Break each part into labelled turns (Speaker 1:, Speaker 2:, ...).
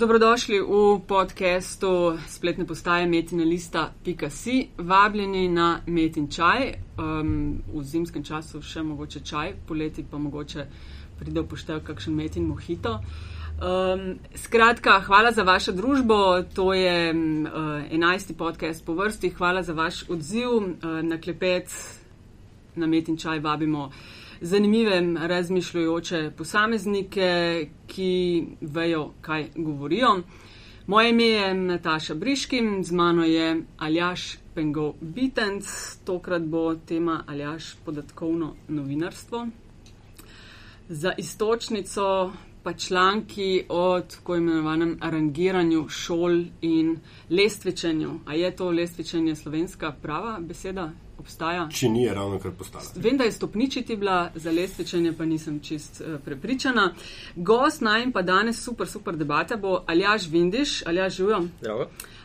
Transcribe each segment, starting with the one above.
Speaker 1: Dobrodošli v podkastu spletne postaje metinalista.si. Vabljeni na metin čaj, um, v zimskem času še mogoče čaj, poleti pa mogoče pride v poštev kakšen metin mohito. Um, skratka, hvala za vašo družbo. To je uh, enajsti podcast po vrsti. Hvala za vaš odziv uh, na klepet, na metin čaj vabimo zanimive, razmišljujoče posameznike, ki vejo, kaj govorijo. Moje ime je Nataša Briškim, z mano je Aljaš Pengo Bitenc, tokrat bo tema Aljaš podatkovno novinarstvo. Za istočnico pa članki o tako imenovanem rangiranju šol in lestvičenju. A je to lestvičenje slovenska prava beseda? Obstaja.
Speaker 2: Če ni, je ravno kar postala.
Speaker 1: Vem, da je stopničiti bila, za lesvičenje pa nisem čist uh, prepričana. Gost naj pa danes super, super debata bo Aljaš Vindiš, Aljaš Žujo.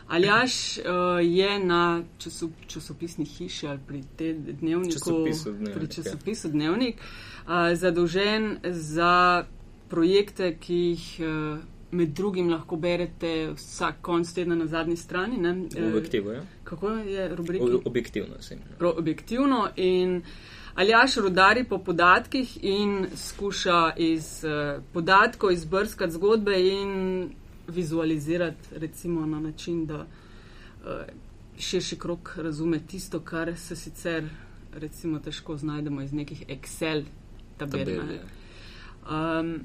Speaker 1: Aljaš uh, je na časop, časopisni hiši ali pri te dnevniku,
Speaker 3: časopisu dnevnik,
Speaker 1: pri časopisu dnevnik, uh, zadolžen za projekte, ki jih. Uh, med drugim lahko berete vsak konc tedna na zadnji strani. Ne?
Speaker 3: Objektivno, ja.
Speaker 1: Kako je rubrika?
Speaker 3: Objektivno, sem.
Speaker 1: Objektivno in Aljaš rodari po podatkih in skuša iz uh, podatkov izbrskati zgodbe in vizualizirati recimo na način, da uh, širši krok razume tisto, kar se sicer recimo težko znajdemo iz nekih Excel tabel. tabel um,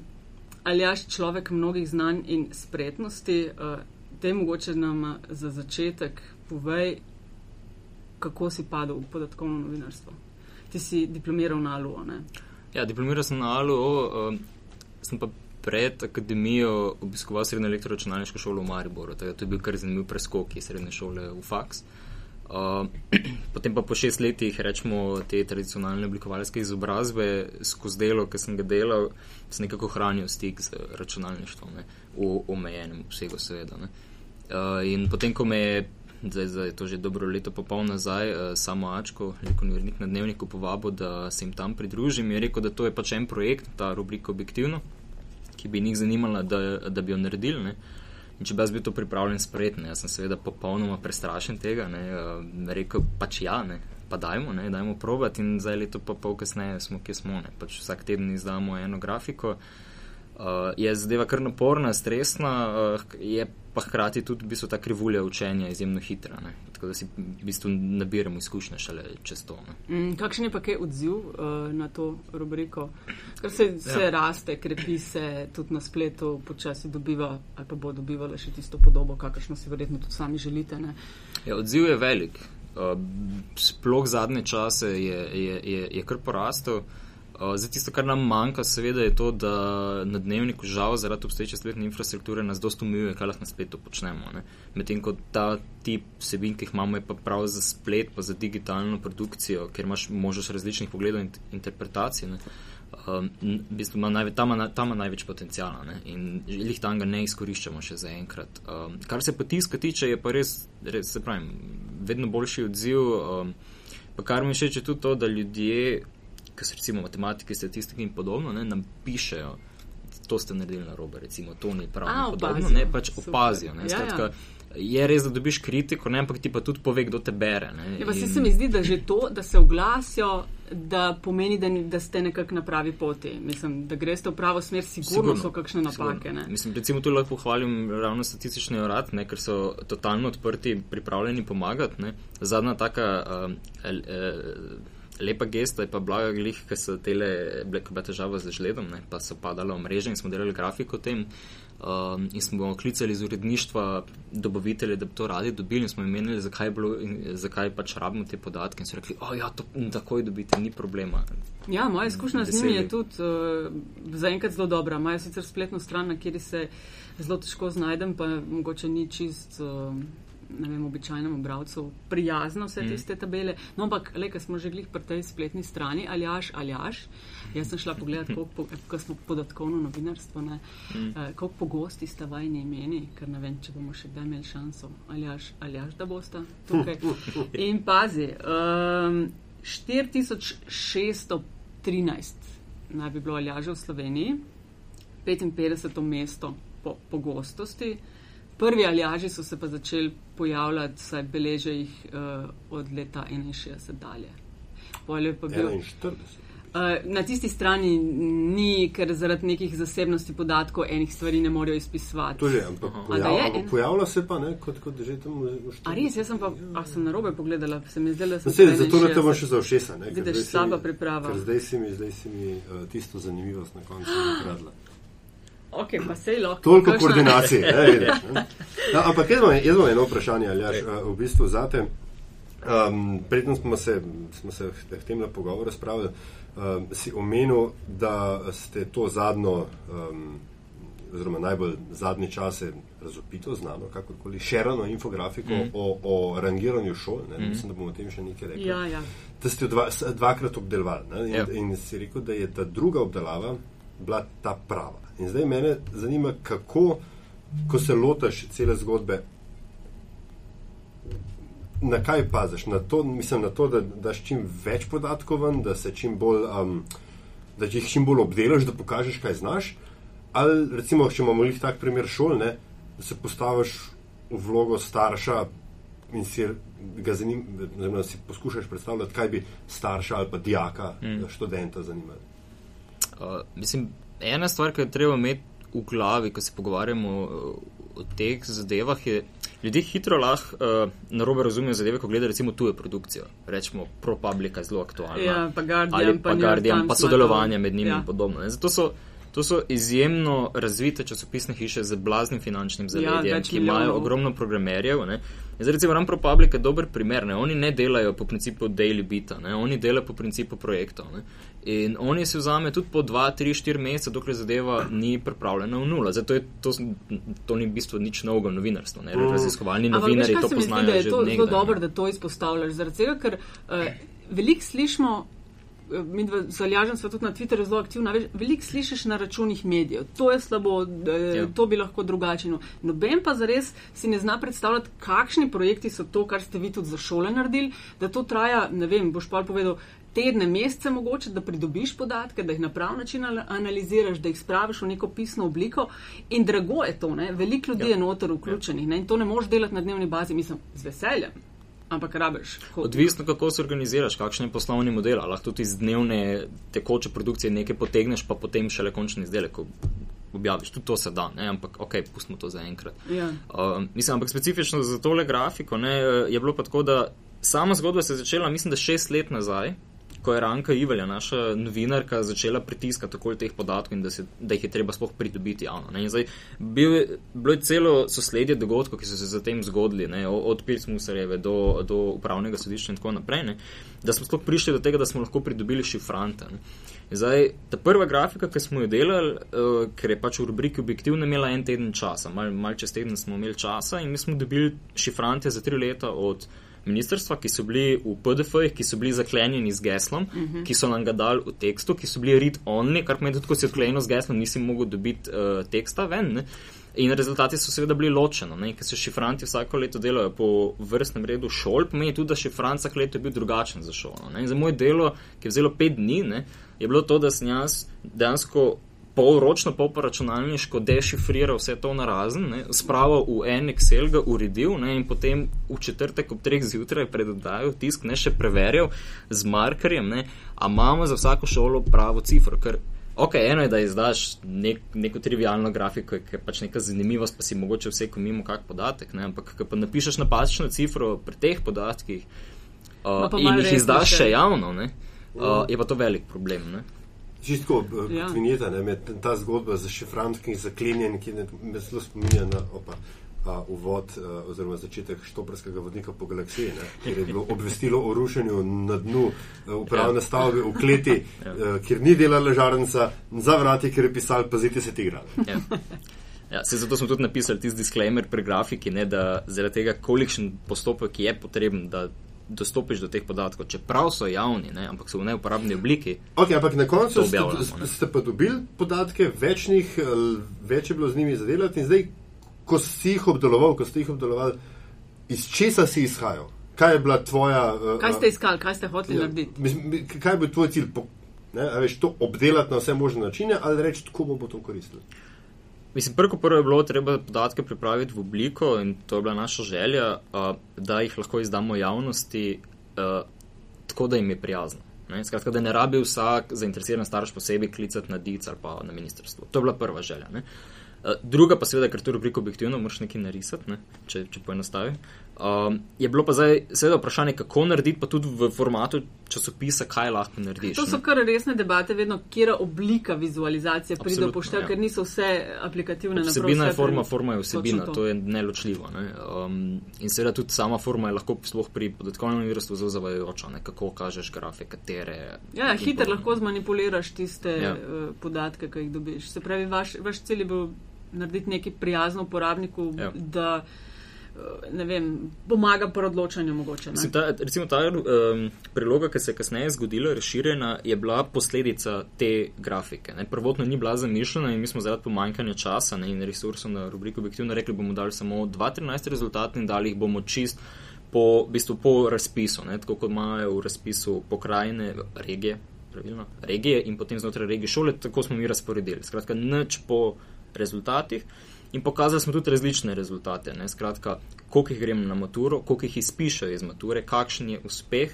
Speaker 1: ali jaš človek mnogih znanj in spretnosti, te mogoče nam uh, za začetek povej, kako si padel v podatkovno novinarstvo. Ti si diplomiral na ALU. Ne?
Speaker 3: Ja, diplomiral sem na ALU, uh, sem pa pred akademijo obiskoval srednjo elektroračunalniško šolo v Mariboru. To je bil kar zanimiv preskok iz srednje šole v faks. Uh, potem pa po šest letih, rečemo, te tradicionalne oblikovalske izobrazbe, skozi delo, ki sem ga delal, sem nekako hranil stik z računalništvom, ne, v omejenem obsegu, seveda. Uh, in potem, ko me je, zdaj, zdaj je to že dobro leto, pa pol nazaj, uh, samo Ačko, rekel Nurnik na dnevniku, povabil, da se jim tam pridružim, je rekel, da to je pač en projekt, ta rubrika objektivno, ki bi njih zanimala, da, da bi jo naredili. Ne. In če bi jaz bil to pripravljen sprejeti, jaz sem seveda popolnoma prestrašen tega, ne, rekel pač ja, ne, pa dajmo, ne, dajmo probati in zdaj leto pa pol kasneje smo, kje smo, ne, pač vsak teden izdamo eno grafiko. Uh, je zadeva kar naporna, stresna, uh, je pa hkrati tudi v bistvu ta krivulja učenja izjemno hitra. Ne? Tako da si v bistvu nabiramo izkušnje šele čez to.
Speaker 1: Mm, kakšen je pa kaj odziv uh, na to rubriko? Ker se, se ja. raste, krepi se tudi na spletu, počasi dobiva ali pa bo dobivala še tisto podobo, kakršno si verjetno tudi sami želite.
Speaker 3: Ja, odziv je velik. Uh, sploh zadnje čase je, je, je, je kar porastel. Zdaj, tisto, kar nam manjka, seveda, je to, da na dnevniku, žal, zaradi obstoječe spletne infrastrukture, nas dosta umijuje, kaj lahko na spletu počnemo. Medtem ko ta tip vsebin, ki jih imamo, je pa prav za splet, pa za digitalno produkcijo, ker imaš možnost različnih pogledov in interpretacij. Um, v bistvu ima najve, tam, tam ima največ potencijala ne? in jih tam ga ne izkoriščamo še zaenkrat. Um, kar se pa tiska tiče, je pa res, res se pravi, vedno boljši odziv. Um, pa kar mi všeč je tudi to, da ljudje ki so recimo matematiki, statistiki in podobno, ne, nam pišejo, to ste naredili na robe, recimo to ni prav.
Speaker 1: A,
Speaker 3: podobno, ne, pač opazijo. Ne, ja, skratka, ja. Je res, da dobiš kritiko, ne, ampak ti pa tudi pove, kdo te bere.
Speaker 1: Ja, in... Se mi zdi, da že to, da se oglasijo, da pomeni, da, da ste nekako na pravi poti. Mislim, da greste v pravo smer, sigurno, sigurno so kakšne napake.
Speaker 3: Mislim, recimo tu lahko pohvalim ravno statistični urad, ne, ker so totalno odprti, pripravljeni pomagati. Ne. Zadnja taka. Uh, el, el, lepa gesta je pa blaga glih, ker so tele kot težava z žledom, ne, pa so padale v mreže in smo delali grafiko o tem. Um, in smo klicali iz uredništva dobavitelje, da bi to radi dobili, in smo jim menili, zakaj, bilo, zakaj pač rabimo te podatke. In so rekli, da oh, ja, to takoj dobite, ni problema.
Speaker 1: Ja, moja izkušnja z njimi je tudi uh, zaenkrat zelo dobra. Imajo sicer spletno stran, na kateri se zelo težko znajdem, pa mogoče ni čist. Uh, vem, običajnemu bralcu prijazno vse mm. tiste tabele. No, ampak, le, ker smo že glih pri tej spletni strani, ali aš, ali aš. Jaz sem šla pogledat, koliko po, smo podatkovno novinarstvo, mm. uh, koliko pogosti sta vajni imeni, ker ne vem, če bomo še kdaj imeli šanso, ali aš, ali aš, da boste tukaj. In pazi, um, 4613 naj bi bilo aljaže v Sloveniji, 55. mesto po pogostosti. Prvi aljaži so se pa začeli pojavljati, saj beleže jih uh, od leta 61 dalje. Polje pa bil.
Speaker 2: 41.
Speaker 1: Uh, na tisti strani ni, ker zaradi nekih zasebnosti podatkov enih stvari ne morejo izpisovati.
Speaker 2: To že, ampak
Speaker 1: je
Speaker 2: pojavlja,
Speaker 1: en?
Speaker 2: pojavlja se pa, ne, kot, kot že tam v v
Speaker 1: A res, jaz sem pa, a sem narobe pogledala, se mi je zdelo, da sem.
Speaker 2: No,
Speaker 1: pa
Speaker 2: zato ne te
Speaker 1: 61.
Speaker 2: bom še za ušesa. ne,
Speaker 1: Vidiš, slaba
Speaker 2: mi-
Speaker 1: priprava.
Speaker 2: Zdaj si mi, zdaj si mi uh, tisto zanimivost na koncu ukradla.
Speaker 1: Ok, pa sej lahko.
Speaker 2: Toliko
Speaker 1: kakšna-
Speaker 2: koordinacij. ne, vidiš, ne. No, ampak jaz imam, jaz imam eno vprašanje, Aljaš, uh, v bistvu zate. Um, Predtem smo se, smo se v v tem pogovoru spravili, um, si omenil, da ste to zadnjo, um, oziroma najbolj zadnje čase razopito, znano, kakorkoli, šerano infografiko mm. o, o rangiranju šol. Ne, mm. Mislim, da bomo o tem še nekaj rekli.
Speaker 1: Ja, ja.
Speaker 2: Da ste jo dva, dvakrat obdelovali ne? in,
Speaker 3: Ja.
Speaker 2: in si rekel, da je ta druga obdelava bila ta prava. In zdaj mene zanima, kako, ko se lotaš cele zgodbe, na kaj paziš? Na to, mislim, na to da daš čim več podatkov ven, da se čim bolj, um, da jih čim bolj obdelaš, da pokažeš, kaj znaš. Ali recimo, če imamo jih tak primer šol, ne, da se postaviš v vlogo starša in si ga zanim, oziroma si poskušaš predstavljati, kaj bi starša ali pa dijaka, mm. študenta zanimalo.
Speaker 3: Uh, mislim, ena stvar, ki jo treba imeti v glavi, ko se pogovarjamo uh, o teh zadevah, je, ljudje hitro lahko uh, narobe razumejo zadeve, ko gledajo recimo tuje produkcijo. Rečemo, ProPublica je zelo aktualna.
Speaker 1: Ja, pa Guardian,
Speaker 3: ali
Speaker 1: pa
Speaker 3: pa Guardian,
Speaker 1: Times
Speaker 3: pa sodelovanje med njimi
Speaker 1: Ja.
Speaker 3: in podobno. Ne. Zato so, to so izjemno razvite časopisne hiše z blaznim finančnim zaledjem,
Speaker 1: Ja,
Speaker 3: ki imajo ogromno programerjev. Ne. Zdaj, recimo, Ram ProPublica je dober primer. Ne. Oni ne delajo po principu daily bita, ne. oni delajo po principu projektov. Ne. In oni si vzamejo tudi po 2, 3, 4 mesece, dokler zadeva ni pripravljena v nula. Zato je to, to ni v bistvu nič novega v novinarstvu. Ne. Raziskovalni
Speaker 1: Ampak veš,
Speaker 3: novinari
Speaker 1: kaj
Speaker 3: to
Speaker 1: se mi zdi,
Speaker 3: poznajo
Speaker 1: da je to zelo dobro, da to izpostavljaš. Zaradi tega, ker uh, veliko slišimo. Mi z Aljažem smo tudi na Twitterju zelo aktivni. veš, Veliko slišiš na računih medijev, to je slabo,
Speaker 3: Ja.
Speaker 1: to bi lahko drugače. No, Noben pa zares si ne zna predstavljati, kakšni projekti so to, kar ste vi tudi za šole naredili, da to traja, ne vem, boš pa povedal. Tedne, mesece mogoče, da pridobiš podatke, da jih na prav način al- analiziraš, da jih spraviš v neko pisno obliko. In drago je to, ne? veliko ljudi. Ja. je noter vključenih ne? in to ne moreš delati na dnevni bazi, mislim, z veseljem, ampak rabeš. hodnik.
Speaker 3: Odvisno, kako se organiziraš, kakšen je poslovni model. Ali Lahko tudi iz dnevne tekoče produkcije nekaj potegneš, pa potem šele končni izdelek objaviš. Tudi to se da, ne? ampak ok, pustimo to za enkrat.
Speaker 1: Ja.
Speaker 3: Uh, mislim, ampak specifično za tole grafiko ne, je bilo pa tako, da sama zgodba se je začela, mislim, da šest let nazaj. Ko je Ranka Ivelja, naša novinarka, začela pritiskati okoli teh podatkov in da, se, da jih je treba sploh pridobiti javno. Zdaj, bil, bilo je celo sosledje dogodkov, ki so se zatem zgodili, ne, od Pircmusarjeve do, do upravnega sodišča in tako naprej, ne, da smo sploh prišli do tega, da smo lahko pridobili šifrante. Ne. Zdaj, ta prva grafika, ki smo jo delali, uh, ker je pač v rubriki objektivno imela en teden časa, malo mal čez teden smo imeli časa in mi smo dobili šifrante za tri leta od ministrstva, ki so bili v PDF-jih, ki so bili zaklenjeni z geslom, uh -huh. ki so nam ga dali v tekstu, ki so bili read-only, kar pomeni, da ko si odklenil z geslom, nisi mogel dobiti uh, teksta ven. Ne? In rezultati so seveda bili ločeni, ne? ker se šifranti vsako leto delajo po vrstnem redu šol, pomeni tudi, da šifrant vsak leto je bil drugačen za šolo. Ne? In za moje delo, ki je vzelo pet dni, ne? je bilo to, da sem jaz dejansko polročno, pol pa računalniško dešifriral vse to na razen, ne, spravil v en Excel, ga uredil ne, in potem v četrtek ob treh zjutraj predodajal tisk, ne še preverjal z markerjem, ne, a imamo za vsako šolo pravo cifro. Ker, ok, eno je, da izdaš nek, neko trivialno grafiko, ki je pač neka zanimivost, pa si mogoče vse komimo kak podatek, ne, ampak ko pa napišeš napačno cifro pri teh podatkih uh,
Speaker 1: pa
Speaker 3: in
Speaker 1: malo
Speaker 3: jih izdaš še javno, ne, uh, je pa to velik problem. Ne.
Speaker 2: Čisto
Speaker 1: Ja.
Speaker 2: ja. vinjeta, ne, med, ta zgodba za šifrantki zaklenjen, ki me zelo spominja na opa, a, uvod a, oziroma začetek štoprskega vodnika po galaksiji, ne, kjer je bilo obvestilo o rušenju na dnu upravne
Speaker 3: Ja.
Speaker 2: stavbe v kleti, a, kjer ni delala žarnica, za vrati, kjer je pisal, pazite se tigra.
Speaker 3: Ja. Ja, se zato smo tudi napisali tisti disclaimer pri grafiki, ne, da zaradi tega, kolikšen postopek je potreben, da dostopiš do teh podatkov, čeprav so javni, ne, ampak so v neuporabni obliki.
Speaker 2: Okay, ampak na koncu ste, ste pa dobili podatke, več, njih, eh, več je bilo z njimi zadelati in zdaj, ko si jih obdeloval, ko ste jih obdelovali, iz česa si izhajal? Kaj je bila tvoja. eh,
Speaker 1: Kaj ste iskali, kaj ste hoteli
Speaker 2: Ja,
Speaker 1: narediti?
Speaker 2: Kaj je bil tvoj cilj? Ne, a veš, to obdelati na vse možne načine ali reči, tako bo, bo to koristilo?
Speaker 3: Mislim, prvo prvo je bilo treba podatke pripraviti v obliko in to je bila naša želja, uh, da jih lahko izdamo javnosti uh, tako, da jim je prijazno. Ne? Skratka, da ne rabi vsak zainteresiran starš posebej klicati na DIC ali pa na ministrstvo. To je bila prva želja. Ne? Uh, druga pa seveda, ker to rubriko objektivno moraš nekaj narisati, ne? če, če poenostavim. Um, je bilo pa zdaj seveda vprašanje, kako narediti, pa tudi v formatu časopisa, kaj lahko narediš.
Speaker 1: To so
Speaker 3: ne?
Speaker 1: kar resne debate, vedno, kje oblika vizualizacije pride
Speaker 3: Absolutno,
Speaker 1: poštev,
Speaker 3: ja.
Speaker 1: ker niso vse aplikativne na
Speaker 3: Vsebina je forma, forma je vsebina,
Speaker 1: Točno
Speaker 3: to je neločljivo. Ne? Um, in seveda tudi sama forma je lahko sploh pri podatkovnem novinarstvu zelo zavajajoča, ne? kako kažeš grafe, katere.
Speaker 1: Ja, hiter
Speaker 3: podobno.
Speaker 1: lahko zmanipuliraš tiste
Speaker 3: Ja.
Speaker 1: ja. podatke, ki jih dobiš. Se pravi, vaš, vaš cilj je bil narediti nekaj prijazno uporabniku,
Speaker 3: Ja.
Speaker 1: da ne vem, pomaga pri odločanju mogoče. Ne?
Speaker 3: Mislim, ta, recimo ta um, priloga, ki se je kasneje zgodila, razširjena, je bila posledica te grafike. Ne. Prvotno ni bila zamišljena in mi smo zaradi pomanjkanja časa ne, in resursov na rubriko objektivno rekli, bomo dali samo 2-13 rezultatov in dali jih bomo čist po, v bistvu, po razpisu, ne, tako kot imajo v razpisu pokrajine, regije, pravilno, regije in potem znotraj regije šole, tako smo mi razporedili. Skratka, nič po rezultatih. In pokazali smo tudi različne rezultate. Ne? Skratka, koliko jih gremo na maturo, koliko jih izpišajo iz mature, kakšen je uspeh,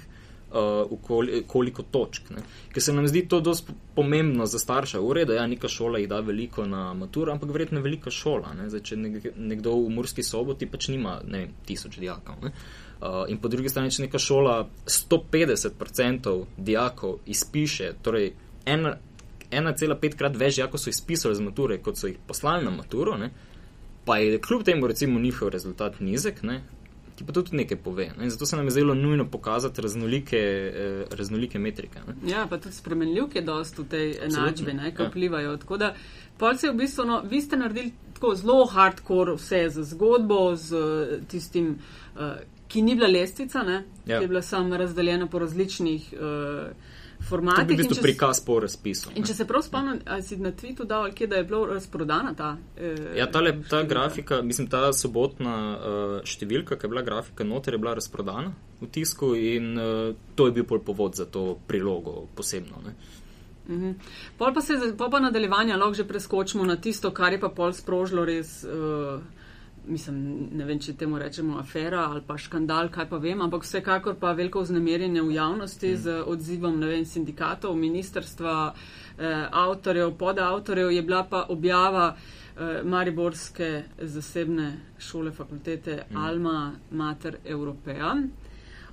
Speaker 3: uh, koli, koliko točk. Ne? Ker se nam zdi to dosti pomembno za starša. V redu, ja, neka šola jih da veliko na maturo, ampak verjetno je velika šola. Ne? Zdaj, če nek- nekdo v Murski soboti pač nima ne vem, tisoč dijakov. Ne? Uh, in po drugi strani, če neka šola 150% dijakov izpiše, torej ena, 1,5 krat več dijakov so izpisali z mature, kot so jih poslali na maturo, ne? Pa je kljub temu recimo njihov rezultat nizek, ne? ti pa tudi nekaj pove. Ne? In zato se nam je zelo nujno pokazati raznolike, eh, raznolike metrike. Ne?
Speaker 1: Ja, pa tudi spremenljivke dost v tej enačbi, ne, ki
Speaker 3: ja.
Speaker 1: vplivajo. Tako da, pol se v bistvu, no, vi ste naredili tako zelo hardcore vse z zgodbo, z eh, tistim, uh, ki ni bila lestvica, ne,
Speaker 3: Ja.
Speaker 1: ki je bila samo razdeljena po različnih uh,
Speaker 3: To
Speaker 1: formatih.
Speaker 3: je v bistvu prikaz po razpisu.
Speaker 1: In če se prav spomnim, si na Twittu dal, kje, da je bila razprodana ta. Eh,
Speaker 3: Ja, tale, ta
Speaker 1: številka?
Speaker 3: grafika, mislim, ta sobotna uh, številka, ki je bila grafika noter, je bila razprodana v tisku in uh, to je bil pol povod za to prilogo posebno. Ne.
Speaker 1: Mhm. Pol pa se, pol pa nadaljevanja lahko že preskočimo na tisto, kar je pa pol sprožilo res, uh, mislim, ne vem, če temu rečemo afera ali pa škandal, kaj pa vem, ampak vsekakor pa veliko vznemirjenje v javnosti z odzivom, ne vem, sindikatov, ministerstva, eh, avtorjev, podavtorjev, je bila pa objava eh, Mariborske zasebne šole fakultete Alma Mater Europea.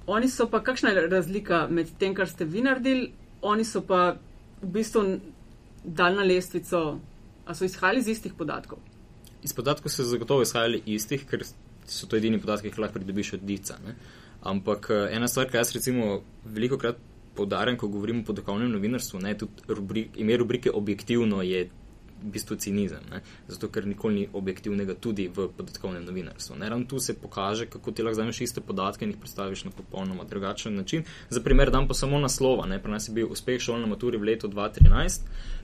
Speaker 1: Oni so pa, kakšna je razlika med tem, kar ste vi naredili, oni so pa v bistvu dal na lestvico, a so izhajali iz istih podatkov.
Speaker 3: Iz podatkov so zagotovo izhajali istih, ker so to edini podatki, ki jih lahko pridobiš od dica. Ne. Ampak eh, ena stvar, ki jaz recimo veliko krat poudarjam, ko govorim o podatkovnem novinarstvu, ne, tudi rubrik, ime rubrike objektivno je v bistvu cinizem, ne, zato ker nikoli ni objektivnega tudi v podatkovnem novinarstvu. Ne. Ravno tu se pokaže, kako ti lahko vzameš iste podatke in jih predstaviš na popolnoma drugačen način. Za primer dam pa samo naslova. Ne. Pri nas je bil uspeh šol na maturi v letu 2013,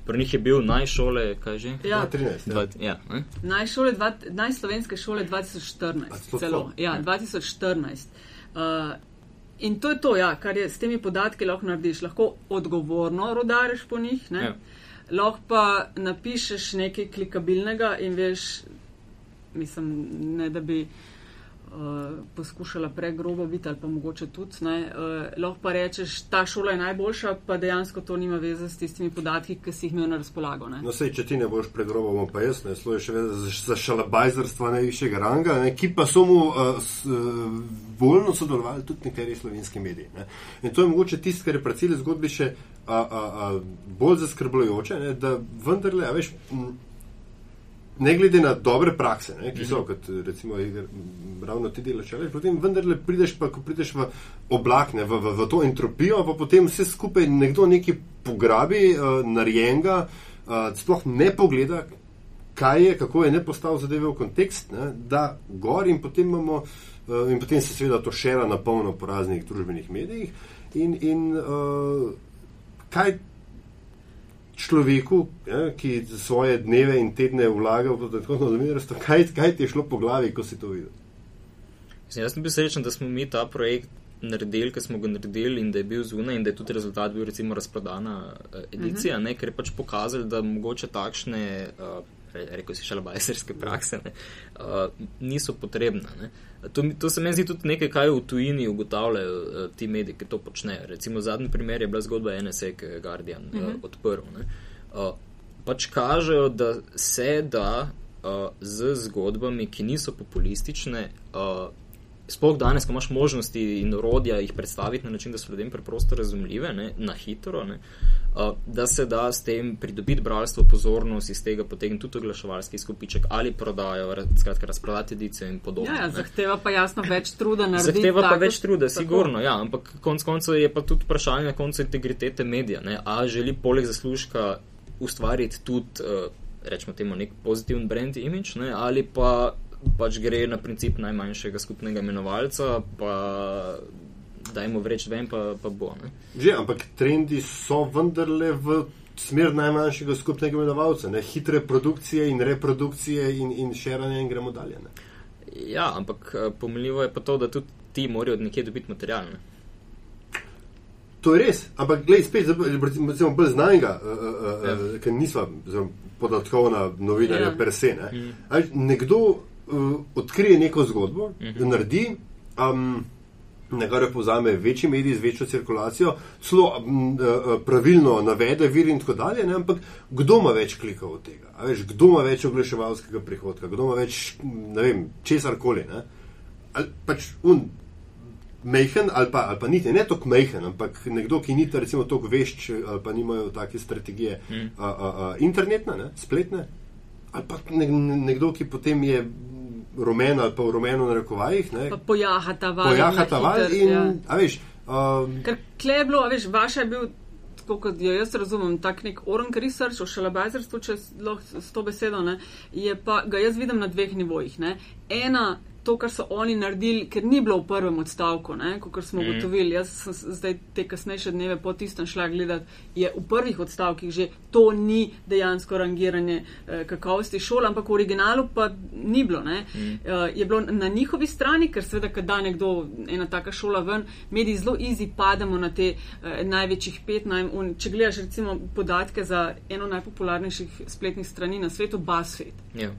Speaker 3: pri njih je bil najšole, kaj že?
Speaker 1: Ja,
Speaker 2: 13, ja.
Speaker 3: Dva, ja, ne?
Speaker 1: najšole, dva, najslovenske šole 2014.
Speaker 2: A celo
Speaker 1: ja, 2014. Uh, in to je to, ja, kar je s temi podatki lahko narediš. Lahko odgovorno rodariš po njih, ne?
Speaker 3: Ja.
Speaker 1: Lahko pa napišeš nekaj klikabilnega in veš, mislim, ne da bi uh, poskušala pregrobo biti ali pa mogoče tudi. Ne, uh, lahko pa rečeš, ta šola je najboljša, pa dejansko to nima veze s tistimi podatki, ki si jih imel na razpolago. Ne.
Speaker 2: No, sej, če ti ne boš pregrobo, bom pa jaz, ne, slo je še vedno za, šalabajzerstva najvišjega ranga, ne, ki pa so mu uh, s, uh, voljno sodelovali tudi nekateri slovenski mediji. Ne. In to je mogoče tisto, kar je pri celi zgodbi še a, a, a, bolj zaskrbljujoče, ne, da vendarle, a veš. M, Ne glede na dobre prakse, ne, ki so, kot recimo Igor, m, ravno ti delaš, ali potem vendarle prideš, pa, ko prideš v oblak, ne, v, v, v to entropijo, pa potem vse skupaj nekdo nekaj pograbi, uh, narejenega, uh, sploh ne pogleda, kaj je, kako je ne postavil zadeve v kontekst, ne, da gor in potem imamo, uh, in potem se seveda to šera na polno po raznih družbenih medijih in, in uh, kaj človeku, ja, ki svoje dneve in tedne vlaga v podatkovno novinarstvo, kaj, kaj ti je šlo po glavi, ko si to videl?
Speaker 3: Mislim, jaz sem bil srečen, da smo mi ta projekt naredili, ker smo ga naredili in da je bil zunaj in da je tudi rezultat bil recimo razprodana uh, edicija, uh -huh. ne, ker je pač pokazali, da mogoče takšne uh, rekel si šalabajserske prakse, ne, uh, niso potrebne. Ne. To, to se meni zdi tudi nekaj, kaj v tujini ugotavljajo uh, ti mediji, ki to počnejo. Recimo zadnji primer je bila zgodba NSA, ki je Guardian uh,
Speaker 1: Mhm.
Speaker 3: odprl. Ne. Uh, pač kažejo, da se da uh, z zgodbami, ki niso populistične, uh, sploh danes, ko imaš možnosti in orodja jih predstaviti na način, da so ljudem preprosto razumljive, ne, na hitro, ne, uh, da se da s tem pridobiti bralstvo, pozornost, iz tega potegniti tudi oglaševalski skupiček ali prodajo, ra- skratka, razprodati edicijo in podobno.
Speaker 1: Ja, ja, zahteva pa jasno več truda narediti.
Speaker 3: Zahteva pa
Speaker 1: tako-
Speaker 3: več truda,
Speaker 1: tako.
Speaker 3: sigurno, ja, ampak konec koncev je pa tudi vprašanje na koncu integritete medija. Ne? A želi poleg zaslužka ustvariti tudi, uh, rečemo temu, nek pozitiven brand image, ne? ali pa pač gre na princip najmanjšega skupnega imenovalca, pa dajmo vreč ven, pa, pa bo. Ne?
Speaker 2: Že, ampak trendi so vendarle v smer najmanjšega skupnega imenovalca, ne? hitre produkcije in reprodukcije in, in širanje in gremo dalje. Ne?
Speaker 3: Ja, ampak eh, pomljivo je pa to, da tudi ti morajo od nekje dobiti material. Ne?
Speaker 2: To je res, ampak glej, spet za recimo bolj znanega, uh, uh, uh,
Speaker 3: Ja.
Speaker 2: ker nisva podatkovna novinarja
Speaker 1: Ja.
Speaker 2: per se. Ne?
Speaker 3: Mm.
Speaker 2: Mm. Nekdo odkrije neko zgodbo, mm
Speaker 3: Mhm.
Speaker 2: -hmm. naredi, um, na kar jo povzame večji medij z večjo cirkulacijo, celo um, uh, uh, pravilno navede vir in tako dalje, ne? ampak kdo ima več klikov od tega? A Veš, kdo ima več oglaševalskega prihodka, kdo ima več, ne vem, česar koli. Pač un mehen, ali pa, ali pa niti ne tako mehen, ampak nekdo, ki ni recimo tako vešč, ali pa nimajo take strategije
Speaker 3: Mm.
Speaker 2: a, a, a, internetne, ne, spletne, ali pa ne, nekdo, ki potem je rumen ali pa v rumeno na rekovajih,
Speaker 1: pojahata val.
Speaker 2: pojahata val
Speaker 1: hitro,
Speaker 2: in,
Speaker 1: ja.
Speaker 2: a veš, um,
Speaker 1: Ker kle je bilo, a veš, vaša je bil, tako kot jo jaz razumem, tak nek orang research o šalabajzerstvu, če lahko s to besedo, ne, je pa ga jaz vidim na dveh nivojih. Ne. Ena, to, kar so oni naredili, ker ni bilo v prvem odstavku, kot smo
Speaker 3: Mhm.
Speaker 1: ugotovili, jaz sem zdaj te kasnejše dneve po tistem šla gledati, je v prvih odstavkih že to ni dejansko rangiranje eh, kakovosti šol, ampak v originalu pa ni bilo. Ne.
Speaker 3: Mhm.
Speaker 1: Eh, je bilo na njihovi strani, ker seveda, kad da nekdo ena taka šola ven, mediji zelo easy pademo na te eh, največjih pet. Naj, un, če gledaš recimo podatke za eno najpopularnejših spletnih strani na svetu, BuzzFeed.
Speaker 3: Ja.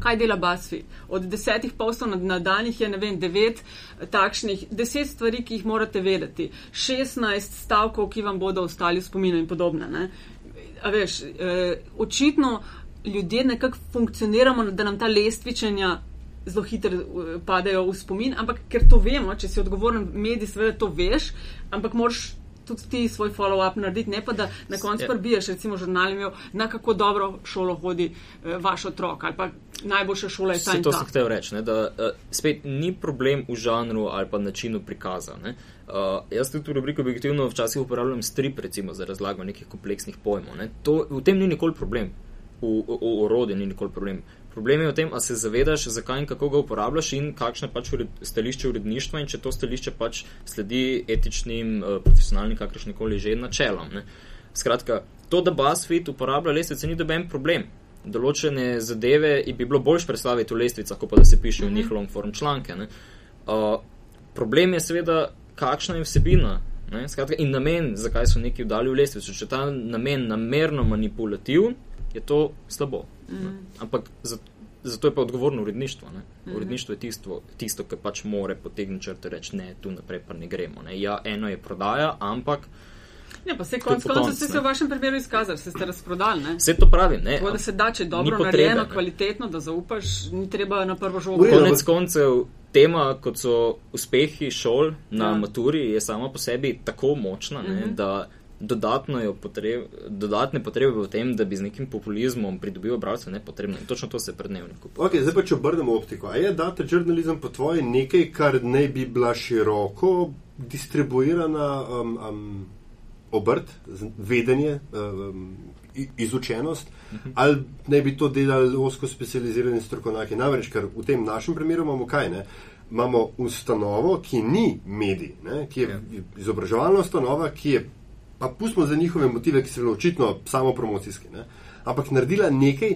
Speaker 1: Kaj dela BuzzFeed? Od desetih postov na, na danih je, ne vem, devet takšnih, deset stvari, ki jih morate vedeti, šestnajst stavkov, ki vam bodo ostali v spominu in podobne. Ne? A veš, eh, očitno ljudje nekako funkcioniramo, da nam ta lestvičenja zelo hitro eh, padejo v spomin, ampak ker to vemo, če si odgovoren medij, seveda to veš, ampak moraš tudi ti svoj follow-up narediti, ne pa da na koncu
Speaker 3: Ja.
Speaker 1: prbiješ, recimo žurnal imel, na kako dobro šolo hodi eh, vaš otrok ali pa najboljša šola je ta in
Speaker 3: to sem hotel reči, ne, da uh, spet ni problem v žanru ali pa načinu prikaza. Ne. Uh, jaz tudi v rubriku objektivno včasih uporabljam strip recimo, za razlago nekih kompleksnih pojmov. Ne. To, v tem ni nikoli problem, v, v, v orodju ni nikoli problem. Problem je v tem, a se zavedaš, zakaj in kako ga uporabljaš in kakšno je pač ured, stališče uredništva in če to stališče pač sledi etičnim, uh, profesionalnim, kakršnikoli že načelom. Ne. Skratka, to, da BuzzFeed uporablja lestvice, ni doben problem. Določene zadeve bi bilo boljš predstaviti v lestvicah, kot pa da se pišejo v njih long form članke. ne. Uh, problem je seveda, kakšna je vsebina ne, skratka, in namen, zakaj so neki vdali v lestvico. Če je ta namen namerno manipulativen, je to slabo. Ne. Ampak za, zato je pa odgovorno uredništvo. Ne. Uredništvo je tisto, tisto ki pač more potegniti črte in reči: ne, tu naprej pa ne gremo. Ne. Ja, eno je prodaja, ampak
Speaker 1: Ja, pa se
Speaker 3: pokonc,
Speaker 1: koncev ste se
Speaker 3: ne.
Speaker 1: v vašem primeru izkazali, ste ste razprodali. Ne?
Speaker 3: vse to pravim. Ne,
Speaker 1: Tako da se da, če je dobro
Speaker 3: potrebe,
Speaker 1: narejeno,
Speaker 3: ne.
Speaker 1: kvalitetno, da zaupaš, ni treba na prvo žogo.
Speaker 3: Konec koncev, tema, kot so uspehi šol na
Speaker 1: Ja.
Speaker 3: maturi, je sama po sebi tako močna, ne,
Speaker 1: Mhm.
Speaker 3: da dodatno jo potreb, dodatne potrebe v tem, da bi z nekim populizmom pridobil bralce, ne potrebno. In točno to se pred dnevniku.
Speaker 2: Okay, zdaj pa če obrnemo optiko. A je data žurnalizem po tvoje nekaj, kar naj bi bila široko distribuirana um, um, obrt, vedenje, um, izučenost, ali naj bi to delali osko specializirani strokovnjaki? Namreč, ker v tem našem primeru imamo kaj? Ne? Imamo ustanovo, ki ni medij, ne? ki je
Speaker 3: Ja.
Speaker 2: izobraževalna ustanova, ki je, pa pustimo za njihove motive, ki so bile očitno samo promocijski, ne? ampak naredila nekaj,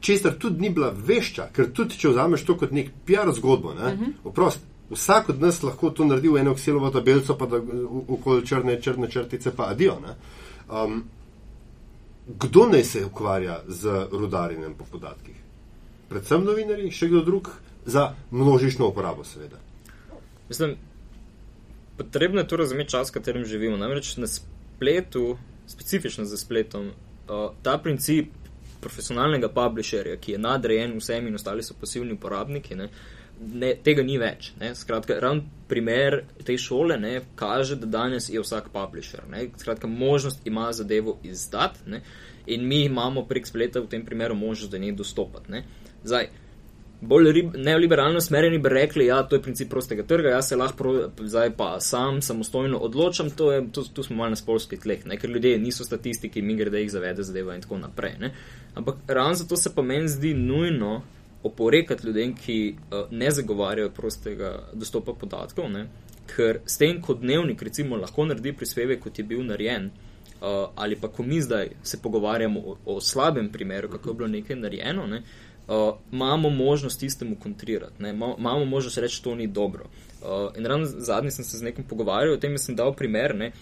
Speaker 2: česar tudi ni bila vešča, ker tudi če vzameš to kot nek PR zgodbo, ne, uh -huh. oprost, vsak od nas lahko to naredi v eno Excelovo tabelico, pa da okoli črne, črne črtice, pa adijo. ne. Um, kdo naj se ukvarja z rudarjenjem po podatkih? Predvsem novinari, še kdo drug, za množično uporabo, seveda.
Speaker 3: Mislim, potrebno je to razumeti čas, v katerem živimo. Namreč na spletu, specifično za spletom, uh, ta princip profesionalnega publisherja, ki je nadrejen vsem in ostali so pasivni uporabniki, ne, ne, tega ni več. Ne. Skratka, ravno primer te šole ne, kaže, da danes je vsak publisher. Ne. Skratka, možnost ima zadevo izdati in mi imamo prek spleta v tem primeru možnost do nje dostopati. Ne. Zdaj, bolj neoliberalno smerjeni bi rekli, da ja, to je princip prostega trga, jaz se lahko zdaj pa sam samostojno odločam, to je, tu, tu smo malo na spolskih tleh, ne? ker ljudje niso statistiki, mi gre, da jih zavede zadeva in tako naprej. Ne? Ampak ravno zato se pa meni zdi nujno oporekati ljudem, ki uh, ne zagovarjajo prostega dostopa podatkov, ne? ker s tem, ko dnevnik recimo lahko naredi prispevek, kot je bil narejen, uh, ali pa ko mi zdaj se pogovarjamo o, o slabem primeru, kako je bilo nekaj narejeno, ne? uh, uh, imamo možnost tistemu kontrirati, ne? imamo možnost reči, to ni dobro. Uh, in ravno zadnji sem se z nekom pogovarjal o tem, sem dal primer.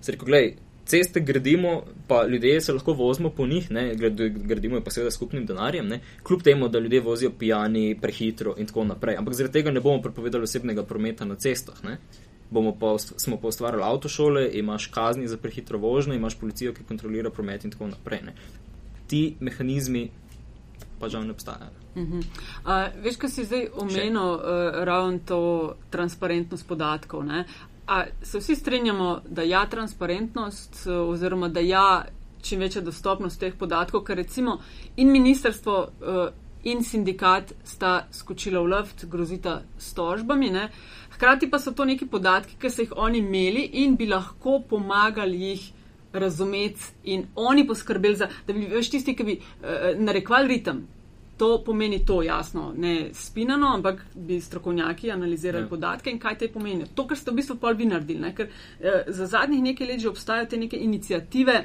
Speaker 3: Se rekel, gledaj, ceste gradimo, pa ljudje se lahko vozimo po njih, ne? gradimo pa seveda skupnim denarjem, ne? kljub temu, da ljudje vozijo pijani, prehitro in tako naprej. Ampak zaradi tega ne bomo prepovedali osebnega prometa na cestah. Ne? Pa, smo pa ustvarjali avtošole, imaš kazni za prehitro vožnjo, imaš policijo, ki kontrolira promet in tako naprej. Ne? Ti mehanizmi pa žal ne obstajajo.
Speaker 1: Uh -huh. uh, veš, kaj si zdaj omenil, uh, ravno to transparentnost podatkov. Ne? A se vsi strinjamo, da ja, transparentnost oziroma da ja, čim večja dostopnost teh podatkov, ker recimo in ministrstvo uh, in sindikat sta skočila v luft, grozita s tožbami. Ne? Hkrati pa so to neki podatki, ki so jih oni imeli in bi lahko pomagali jih razumeti in oni poskrbeli za, da bi veš tisti, ki bi uh, narekvali ritem. To pomeni to, jasno, ne spinano, ampak bi strokovnjaki analizirali ja. podatke in kaj te pomeni. To, kar ste v bistvu pol vi naredili, ne? ker uh, za zadnjih nekaj let že obstajajo te neke inicijative,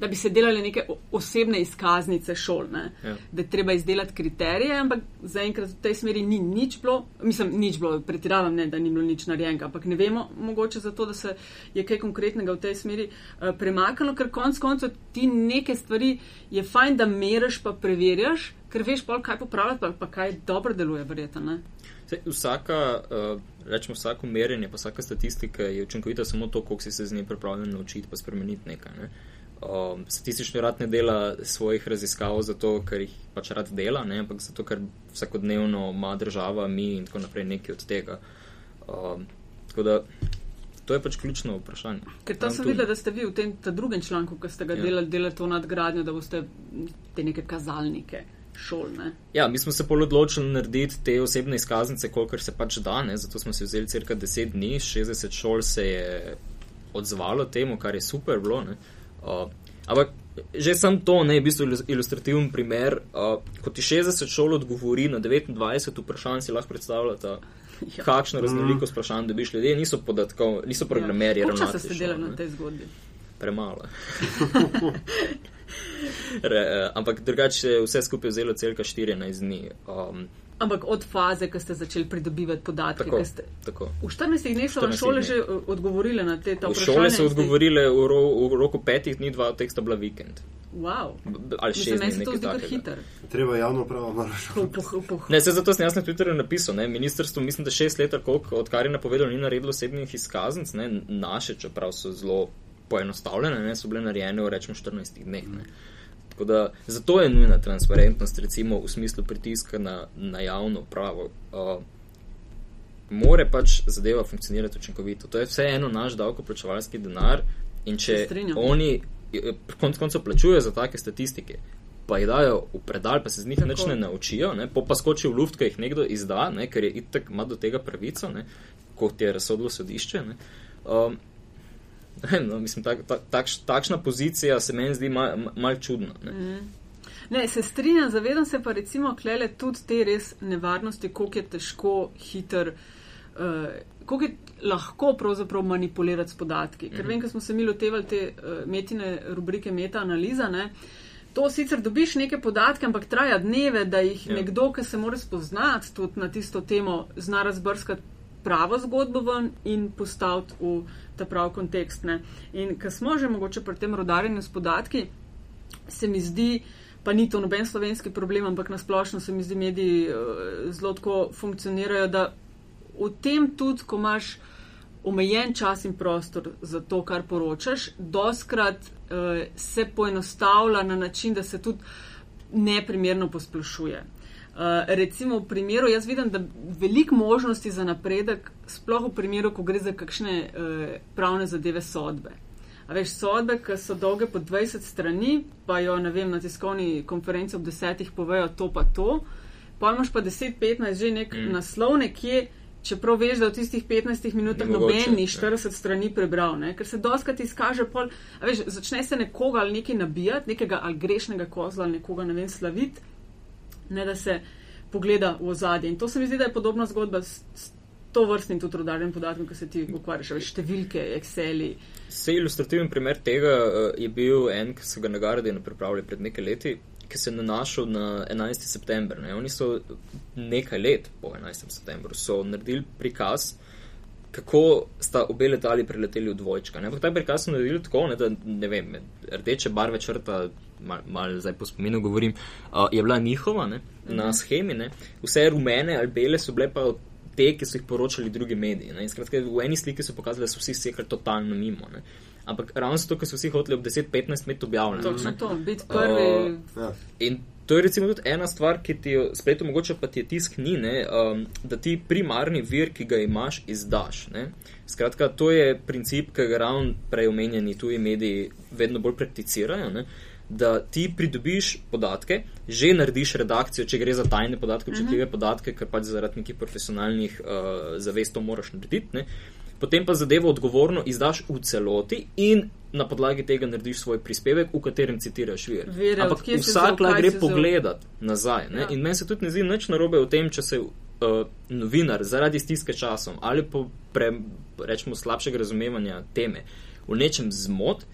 Speaker 1: da bi se delali neke osebne izkaznice šol, ja. da je treba izdelati kriterije, ampak zaenkrat v tej smeri ni nič bilo, mislim, nič bilo, pretiravam ne, da ni bilo nič narejenega, ampak ne vemo mogoče zato, da se je kaj konkretnega v tej smeri uh, premaknilo, ker konc koncev ti neke stvari je fajn, da meriš pa preverjaš, ker veš pa, kaj popravljati, pa, pa kaj dobro deluje, verjetno.
Speaker 3: Vsaka, uh, rečemo, vsako merjenje, pa vsaka statistika je učinkovita samo to, koliko si se z nje pripravljen naučiti, pa spremeniti nekaj. Ne? Um, statistični rad ne dela svojih raziskav zato, ker jih pač rad dela, ne, ampak zato, ker vsakodnevno ima država, mi in tako naprej nekaj od tega. Um, tako da to je pač ključno vprašanje.
Speaker 1: Ker to sem videla, da ste vi v tem drugem članku, ki ste ga ja. delali, delali to nadgradnjo, da boste te neke kazalnike. Šol,
Speaker 3: ja, mi smo se pol odločili narediti te osebne izkaznice, kolikor se pač da, ne? zato smo si vzeli cirka 10 dni, 60 šol se je odzvalo temu, kar je super bilo. Uh, Uh, ampak že sam to ne je v bistvu ilustrativen primer. Uh, ko ti 60 šol odgovori na 29 vprašanj, si lahko predstavljate, ja. kakšno raznolikost vprašanj dobiš ljudje, niso podatkov, niso programerji.
Speaker 1: Ja. Kako se dela na tej zgodbi?
Speaker 3: Premalo. Re, uh, ampak drugače vse skupaj vzelo celka 14 dni. Um,
Speaker 1: Ampak od faze, ko ste začeli pridobivati podatke,
Speaker 3: tako,
Speaker 1: ste,
Speaker 3: tako.
Speaker 1: v 14 dneh so vam šole že uh, odgovorile na te vprašanja.
Speaker 3: Šole so odgovorile v, ro, v roku petih dni, dva od teh sta bila vikend.
Speaker 1: Wow.
Speaker 3: Ali še
Speaker 1: ne, se to zdi kar hiter.
Speaker 2: Treba javno pravo malo
Speaker 3: šolati. Ne, se zato sem jaz na Twitterju napisal, ne, ministrstvo, mislim, da šest let, odkar je napovedalo, ni naredilo osebnih izkaznic, ne, naše, čeprav so zelo poenostavljene, ne, so bile narejene v rečemo 14 dneh. Ne. Mm. Da, zato je nujna transparentnost, recimo v smislu pritiska na, na javno pravo. Uh, more pač zadeva funkcionirati učinkovito. To je vseeno naš davkoplačevalski denar in če oni konc koncev plačujejo za take statistike, pa jih dajo v predal, pa se z njih nič ne naučijo, ne, pa skoči v luft, ki jih nekdo izda, ne, ker je itak ima do tega pravico, ne, kot je razsodilo sodišče. Ne, um, No, mislim, tak, tak, takš, takšna pozicija se meni zdi malce mal čudna. Ne? Mm.
Speaker 1: Ne, se strinjam, zavedam se pa recimo klele tudi te res nevarnosti, koliko je težko, hiter, uh, koliko je lahko pravzaprav manipulirati s podatki. Ker mm -hmm. vem, ko smo se mi lotevali te uh, metine rubrike meta-analiza, ne, to sicer dobiš neke podatke, ampak traja dneve, da jih ja. nekdo, ki se mora spoznati tudi na tisto temo, zna razbrskati pravo zgodbo ven in postaviti v ta prav kontekst. Ne. In ko smo že mogoče pri tem rodarjenju s podatki, se mi zdi, pa ni to noben slovenski problem, ampak nasplošno se mi zdi, mediji uh, zelo tako funkcionirajo, da v tem tudi, ko imaš omejen čas in prostor za to, kar poročaš, doskrat uh, se poenostavlja na način, da se tudi neprimerno posplošuje. Uh, recimo v primeru, jaz vidim, da veliko možnosti za napredek, sploh v primeru, ko gre za kakšne uh, pravne zadeve sodbe. A veš, sodbe, ki so dolge po 20 strani, pa jo vem, na tiskovni konferenci ob desetih povejo to pa to, pa imaš pa 10-15 že nek mm. naslov nekje, čeprav veš, da v tistih 15 minutah noben ni 40 strani prebral, ne? ker se doskrat izkaže pol, a veš, začne se nekoga ali nekaj nabijati, nekega ali grešnega kozla ali nekoga, ne vem, slaviti, ne da se pogleda v ozadje. In to se mi zdi, da je podobna zgodba s, s to vrstnim tudi rodarnim podatkom, ki se ti ukvarjaš, veš, številke, Exceli.
Speaker 3: Se ilustrativen primer tega uh, je bil en, ki so ga na Guardianu pripravili pred nekaj leti, ki se je nanašal na 11. september. Ne? Oni so nekaj let po 11. septembru naredili prikaz, kako sta obe letali preleteli v dvojčka. Ampak ta prikaz so naredili tako, ne, da ne vem, rdeče barve črta, malo mal zdaj po spominu govorim, uh, je bila njihova ne, na mhm. schemi, ne. vse rumene ali bele so bile pa. Te, ki so jih poročali drugi mediji. Skratka, v eni sliki so pokazali, da so vsi sekali totalno mimo. Ne. Ampak ravno zato, ker so vsi hoteli ob 10-15 met objavljati.
Speaker 1: Točno to, biti prvi.
Speaker 3: Uh, in to je recimo tudi ena stvar, ki ti jo spletu mogoče pa ti je tisk ni, ne, um, da ti primarni vir, ki ga imaš, izdaš. Ne. Skratka, to je princip, ki ga ravno prej omenjeni tuji mediji vedno bolj prakticirajo. Ne. Da ti pridobiš podatke, že narediš redakcijo, če gre za tajne podatke, občutljive uh -huh. podatke, ker pač zaradi nekih profesionalnih uh, zavest to moraš narediti. Ne potem pa zadevo odgovorno izdaš v celoti in na podlagi tega narediš svoj prispevek, v katerem citiraš vir.
Speaker 1: Vere,
Speaker 3: Ampak vsak lahko gre pogledat nazaj. Ja. In meni se tudi ne zdi nič narobe v tem, če se uh, novinar zaradi stiske časom ali po pre, rečemo slabšega razumevanja teme v nečem zmot,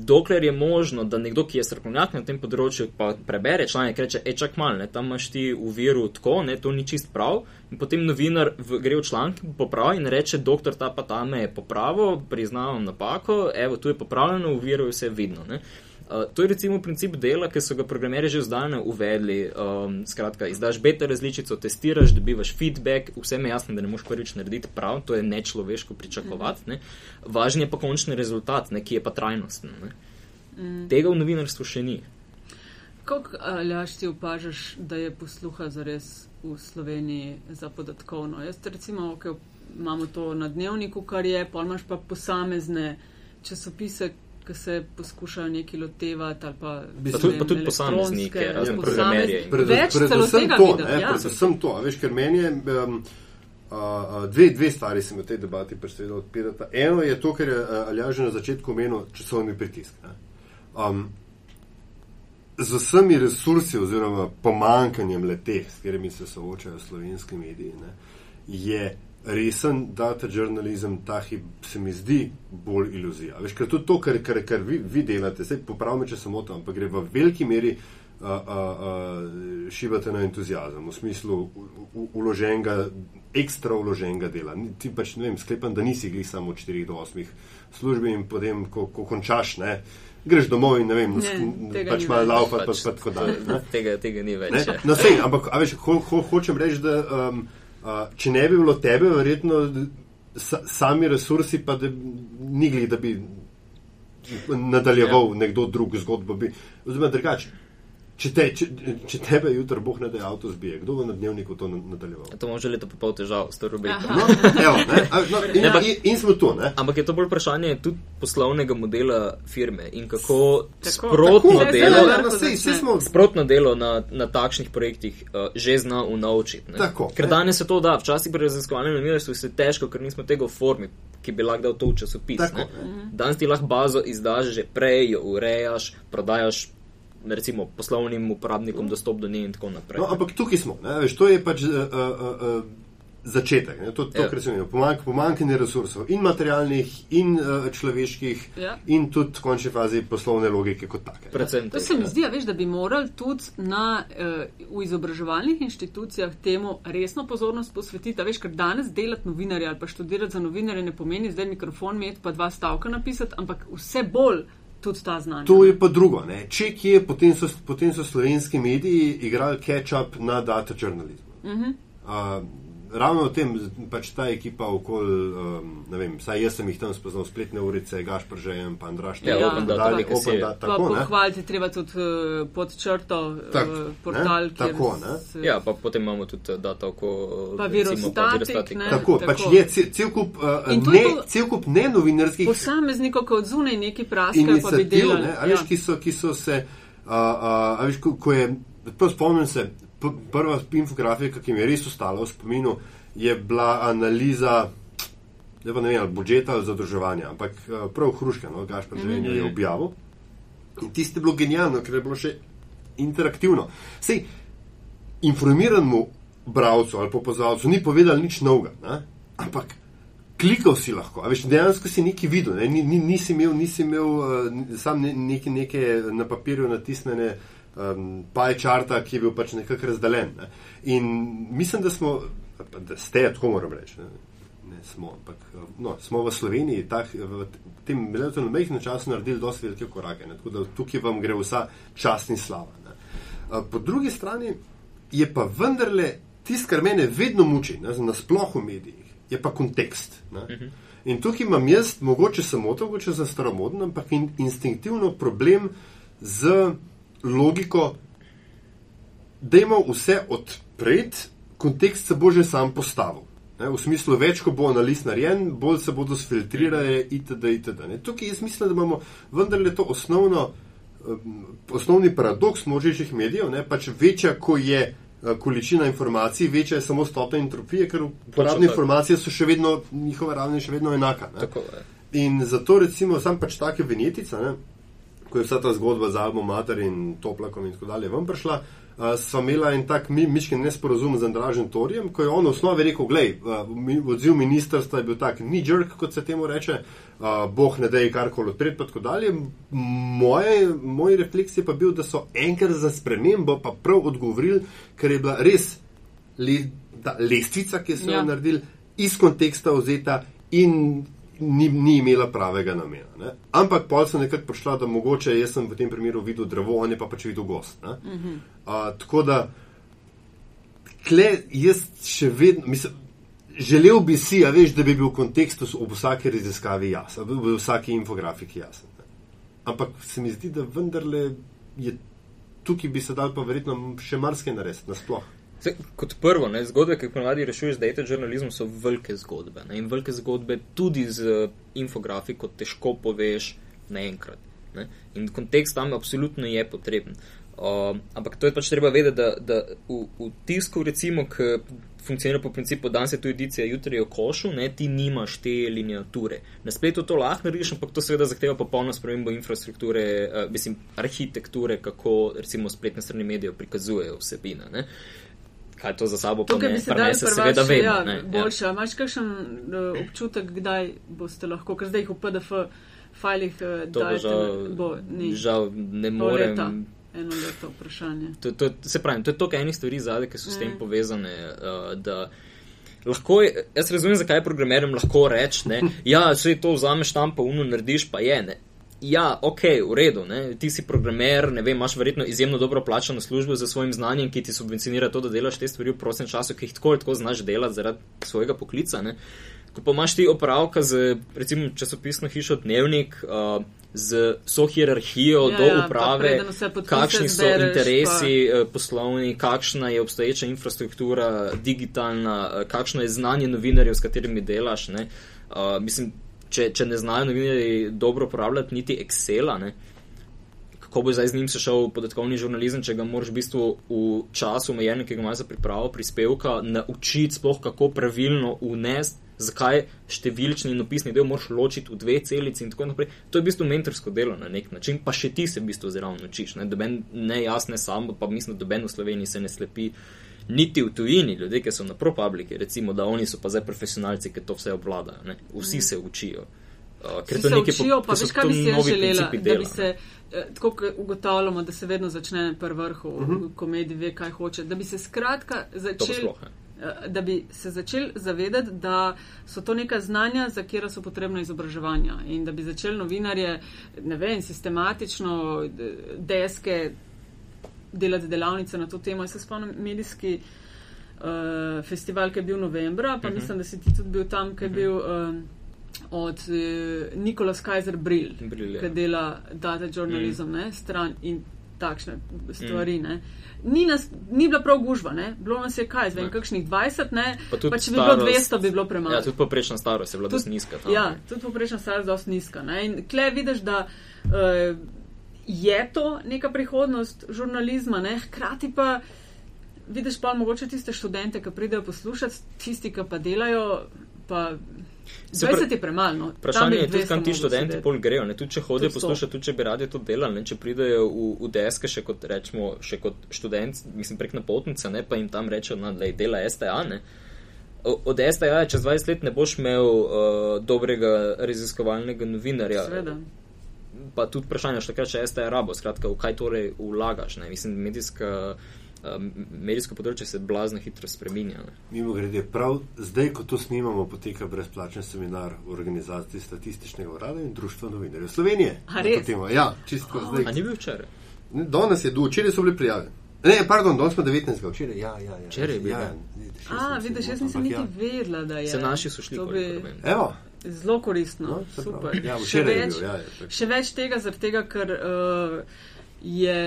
Speaker 3: dokler je možno, da nekdo, ki je strokovnjak na tem področju, pa prebere članek in reče: Ej, čak mal, ne, tam imaš ti v viru tako, ne, to ni čist prav. In potem novinar v, gre v članek, popravi in reče: Doktor, ta pa tam je popravil, priznavam napako, evo, tu je popravljeno, v viru je vse vidno. Ne. Uh, to je recimo princip dela, ki so ga programerji že zdaj uvedli. Um, skratka, izdaš beta različico, testiraš, dobivaš feedback, vse je jasno, da ne moš prvič narediti prav, to je nečloveško pričakovati. Ne. Važen je pa končni rezultat, ne, ki je pa trajnosten. Mm. Tega v novinarstvu še ni.
Speaker 1: Kako aljaš ti opažaš, da je posluha za res v Sloveniji za podatkovno? Jaz recimo, okay, imamo to na dnevniku, kar je, pa imaš pa posamezne časopise, ki se poskušajo neki lotevati. Pa,
Speaker 3: pa tudi, tudi posameznike, razne programerje.
Speaker 2: Predvsem to, ne, ja. predvsem to, veš, ker meni je. Um, Uh, dve, dve stvari se mi v tej debati predvsej odpirata. Eno je to, kar je uh, Aljaž na začetku omenil, časovni pritisk. Um, z vsemi resursi oziroma pomankanjem leteh, s katerimi se soočajo slovenski mediji, ne, je resen data žurnalizem, ta hip se mi zdi bolj iluzija. Veš, ker tudi to, kar, kar, kar vi, vi delate, se popravim, če sem o tem, ampak gre v veliki meri uh, uh, uh, šibate na entuzijazem, v smislu uloženega, ekstra uloženega dela. Ti pač ne vem, sklepam, da nisi glih samo od 4 do 8 službi in potem, ko, ko končaš, ne. Greš domov in ne vem, ne, pač malo laufati, pa, pa tako dalje.
Speaker 3: Tega, tega ni več.
Speaker 2: Ja. No, sej, ampak, a veš, ho, ho, hočem reči, da um, če ne bi bilo tebe, verjetno sa, sami resursi, pa da nigli, da bi nadaljeval ja. nekdo drug zgodbo. Oziroma, drugače. Če, te, če, če tebe jutro boh ne da avto zbije, kdo bo na dnevniku to nadaljeval?
Speaker 3: To može leta pa pol težav, s to rubriko.
Speaker 2: No, evo, ne, no, in, ne, in, in smo tu. Ne?
Speaker 3: Ampak je to bolj vprašanje tudi poslovnega modela firme in kako tako, sprotno, tako, delo,
Speaker 2: ne, ne, sej, sej smo...
Speaker 3: sprotno delo na, na takšnih projektih uh, že zna unaučiti. Ker danes se to da, včasih pri raziskovanju novinarstva je težko, ker nismo tega v formi, ki bi lahko dal to v časopis. Danes ti lahko bazo izdaš že prej, jo urejaš, prodajaš recimo, poslovnim uporabnikom dostop do nje in tako naprej.
Speaker 2: No, ampak tukaj smo, veš, to je pač uh, uh, uh, začetek, ne? to, to ja. kar se imenuje, pomank, pomankanje resursov in materialnih, in uh, človeških, ja. in tudi v končni fazi poslovne logike kot take.
Speaker 1: To se mi zdi, veš, da bi morali tudi na, uh, v izobraževalnih inštitucijah temu resno pozornost posvetiti. Veš, ker danes delati novinarja ali pa študirati za novinarje ne pomeni zdaj mikrofon imeti pa dva stavka napisati, ampak vse bolj tudi ta znanja.
Speaker 2: To je pa drugo. Ne. Če kje, potem so, potem so slovenski mediji igrali catch-up na data žurnalizmu. Uh -huh. uh, ravno v tem, pač ta ekipa okoli, um, ne vem, saj jaz sem jih tam spoznal, spletne urice, Gašpr Žejem, pa Andraš,
Speaker 3: Ja,
Speaker 1: Open
Speaker 3: Data,
Speaker 2: Dali,
Speaker 3: ki si je-
Speaker 2: Open
Speaker 1: Pa
Speaker 2: tako, ne.
Speaker 1: pohvaliti treba tudi eh, pod črto eh,
Speaker 2: Tak,
Speaker 1: portal,
Speaker 2: ne, tako, ne.
Speaker 1: se-
Speaker 3: Ja, pa potem imamo tudi eh, data oko.
Speaker 1: Pa Virostatik, ne.
Speaker 2: Tako,
Speaker 1: Tako.
Speaker 2: pač je cel, kup, uh, ne,
Speaker 1: to-
Speaker 2: cel kup ne novinarskih
Speaker 1: posameznikov, kot zunaj neki praskajo, pa bi delali.
Speaker 2: ne, a veš, ki, so, ki so se, uh, uh, a veš, ko, ko je, prav spomnim se, prva infografika, ki mi je res ostala v spominu, je bila analiza, ne pa ne vem, ali budžeta ali zadrževanja, ampak uh, prav Hruška, no, Gašpar mm -hmm. je objavil. In tisto je bilo genialno, ker je bilo še interaktivno. Sej, informiranemu bralcu ali popozovalcu ni povedal nič novega, ne? ampak klikal si lahko, a veš, dejansko si nekaj videl, ne? ni, ni, nisi imel, nisi imel uh, sam ne, neke, neke na papirju natisnjene um, pie charta, ki je bil pač nekako razdaljen. Ne? In mislim, da smo, da ste, tako moram reči. Ne? Ne, smo, ampak, no, smo v Sloveniji tak, v tem relativno majhnem času naredili dosti velike korake. Ne, tako da tukaj vam gre vsa čast in slava. Ne. Po drugi strani je pa vendarle tisto, kar mene vedno muči, ne, nasploh v medijih, je pa kontekst. Ne. In tukaj imam jaz, mogoče samo to, mogoče za staromoden, ampak in, instinktivno problem z logiko, da ima vse odpreti, kontekst se bo že sam postavil. Ne, v smislu, več ko bo analiz narejen, bolj se bodo sfiltrirale itd. itd. Ne. Tukaj jaz mislim, da imamo vendarle to osnovno, um, osnovni paradoks množičnih medijev, ne, pač večja, ko je uh, količina informacij, večja je samo stopnja entropije, ker uporabne informacije so še vedno, njihova raven je še vedno enaka. Ne.
Speaker 3: Tako je.
Speaker 2: In zato recimo sam pač take vinjetica, ne, ko je vsa ta zgodba z Albo Mater in Toplakom in tako dalje ven prišla, uh, sva imela en tak mi, mišken nesporazum z Andražen Torjem, ko je on v osnovi rekel, glej, uh, mi, odziv ministrstva je bil tak ni jerk, kot se temu reče, uh, boh ne dej karkoli odpreti, pa tako dalje. Moje, moj refleks je pa bil, da so enkrat za spremembo pa prav odgovorili, ker je bila res le, ta lestvica, ki so jo
Speaker 1: Ja.
Speaker 2: naredili, iz konteksta vzeta in ni, ni imela pravega namena. Ne? Ampak pol sem nekako prišla, da mogoče jaz sem v tem primeru videl drevo, on je pa pač videl gost. Uh -huh. uh, tako da, kle, jaz še vedno, mislim, želel bi si, a veš, da bi bil kontekst ob vsaki raziskavi jasen, v vsaki infografiki jasen. Ne? Ampak se mi zdi, da vendarle je tukaj bi se dal pa verjetno še marsikaj narediti, nasploh.
Speaker 3: Zdaj, kot prvo, ne, zgodbe, ki jih ponavadi rešuješ z data žurnalizmom, so velike zgodbe. Ne, in velike zgodbe tudi z infografiko težko poveš naenkrat. Ne, in kontekst tam absolutno je potreben. Uh, ampak to je pač treba vedeti, da, da v, v tisku, recimo, ki funkcionira po principu, danes je tu edicija, jutri je v košu, ne, ti nimaš te liniature. Na spletu to lahko narediš, ampak to seveda zahteva popolno spremembo infrastrukture, uh, mislim, arhitekture, kako recimo spletne strani medijev prikazujejo vsebine. Ne. Kaj to za sabo
Speaker 1: Tukaj bi se
Speaker 3: prenese, seveda vemo.
Speaker 1: ja,
Speaker 3: ne, ja.
Speaker 1: boljše. A Imaš kakšen uh, občutek, kdaj boste lahko, ker zdaj jih v PDF fajlih uh,
Speaker 3: To bo
Speaker 1: dajete,
Speaker 3: žal,
Speaker 1: bo, ni.
Speaker 3: žal ne morem.
Speaker 1: leta. Eno leto vprašanje.
Speaker 3: To, to, se pravi, to je toliko enih stvari zadaj, ki so s tem povezane. Uh, da lahko jaz razumem, zakaj programerjem lahko reči, ja, vse to vzameš tam, pa uno narediš, pa je. Ne. Ja, ok, v redu, ne. ti si programer, ne vem, imaš verjetno izjemno dobro plačano službo za svojim znanjem, ki ti subvencionira to, da delaš te stvari v prostem času, ki jih tako ali tako znaš delati zaradi svojega poklica. Ne. Ko pa imaš ti opravka z, recimo, časopisno hišo Dnevnik, uh, z vso hierarhijo
Speaker 1: Ja,
Speaker 3: do
Speaker 1: ja, pa
Speaker 3: uprave,
Speaker 1: podpise
Speaker 3: kakšni so
Speaker 1: zbereš,
Speaker 3: interesi eh, poslovni, kakšna je obstoječa infrastruktura, digitalna, eh, kakšno je znanje novinarjev, s katerimi delaš. Ne? Uh, mislim, če, če ne znajo novinarji dobro uporabljati niti Excela, ne? kako bo zdaj z njim se šel podatkovni žurnalizem, če ga moraš v bistvu v času omejenem, ki ga imaš za pripravo prispevka, naučiti sploh kako pravilno unesti. Zakaj številčni in opisni del moraš ločiti v dve celici, in tako naprej. To je v bistvu mentorsko delo na nek način, pa še ti se v bistvu zelo naučiš. Ne, ne jaz, ne sam, pa mislim, da doben v Sloveniji se ne slepi, niti v tujini, ljudje, ki so na propubliki, recimo, da oni so pa zdaj profesionalci, ki to vse obvladajo. Ne. Vsi se učijo. Uh,
Speaker 1: Vsi se učijo, pa veš, kaj bi si jaz želela, da bi se, eh, tako kot ugotavljamo, da se vedno začne pri vrhu, uh -huh. komedij ve, kaj hoče, da bi se skratka
Speaker 3: sploh. ne.
Speaker 1: Eh, Da bi se začeli zavedati, da so to neka znanja, za katera so potrebna izobraževanja. In da bi začeli novinarje, ne vem, sistematično eh, deske delati delavnice na to temo. Jaz se spomnim medijski uh, festival, ki je bil novembra, pa uh -huh. mislim, da si ti tudi bil tam, ki je bil uh, od uh, Nikolas Kaiser Brill,
Speaker 3: Brill, ja.
Speaker 1: ki dela data journalizem, mm. ne, stran in takšne stvari. Mm. Ni, nas, ni bila prav gužva, ne? bilo nas je kaj, zvem, kakšnih 20, ne?
Speaker 3: Pa
Speaker 1: pa če bi bilo
Speaker 3: starost-
Speaker 1: 200, bi bilo premalo.
Speaker 3: Ja, tudi poprečna starost je bila dosti nizka. Tam,
Speaker 1: Ja,
Speaker 3: ne.
Speaker 1: tudi poprečna starost je dosti nizka. Ne? In kle vidiš, da uh, je to neka prihodnost žurnalizma, ne? hkrati pa vidiš pa mogoče tiste študente, ki pridejo poslušati, tisti, ki pa delajo, pa
Speaker 3: Se
Speaker 1: 20
Speaker 3: pra-
Speaker 1: je premalo. no.
Speaker 3: Vprašanje je tudi,
Speaker 1: 200
Speaker 3: kam ti študenti pol grejo. Ne? Tudi če hodijo poslušati, tudi če bi radi to delali, ne? če pridejo v, v deske še kot, rečemo, še kot študent, mislim prek napotnice, ne? pa jim tam rečejo, da no, dela STA. Ne? Od STA čez 20 let ne boš imel uh, dobrega raziskovalnega novinarja.
Speaker 1: Seveda.
Speaker 3: Pa tudi vprašanje, še takrat, če STA rabo, skratka, v kaj torej vlagaš. Ne? Mislim, medijska, um, medijsko področje se blazno hitro spreminja. Ne?
Speaker 2: Mimo grede, prav zdaj, ko to snimamo, poteka brezplačen seminar v organizaciji Statističnega urada in Društva novinarjev Slovenije.
Speaker 1: A, res?
Speaker 2: Ja, čisto
Speaker 3: A
Speaker 2: zdaj.
Speaker 3: ni bil včeraj?
Speaker 2: Ne, Danes je, včeraj so bili prijave. Ne, pardon, danes smo 19. Včeraj, ja, ja, ja.
Speaker 3: Včeraj je bil,
Speaker 2: ja.
Speaker 3: ja.
Speaker 1: A, vidiš, jaz nisem niti
Speaker 2: ja.
Speaker 1: vedela, da je.
Speaker 3: Se naši so šli,
Speaker 1: bi.
Speaker 2: Evo,
Speaker 1: zelo koristno,
Speaker 2: No,
Speaker 1: super.
Speaker 2: pravi. Ja,
Speaker 1: še, več,
Speaker 2: bil, ja, je,
Speaker 1: še več tega, zaradi tega, ker uh, je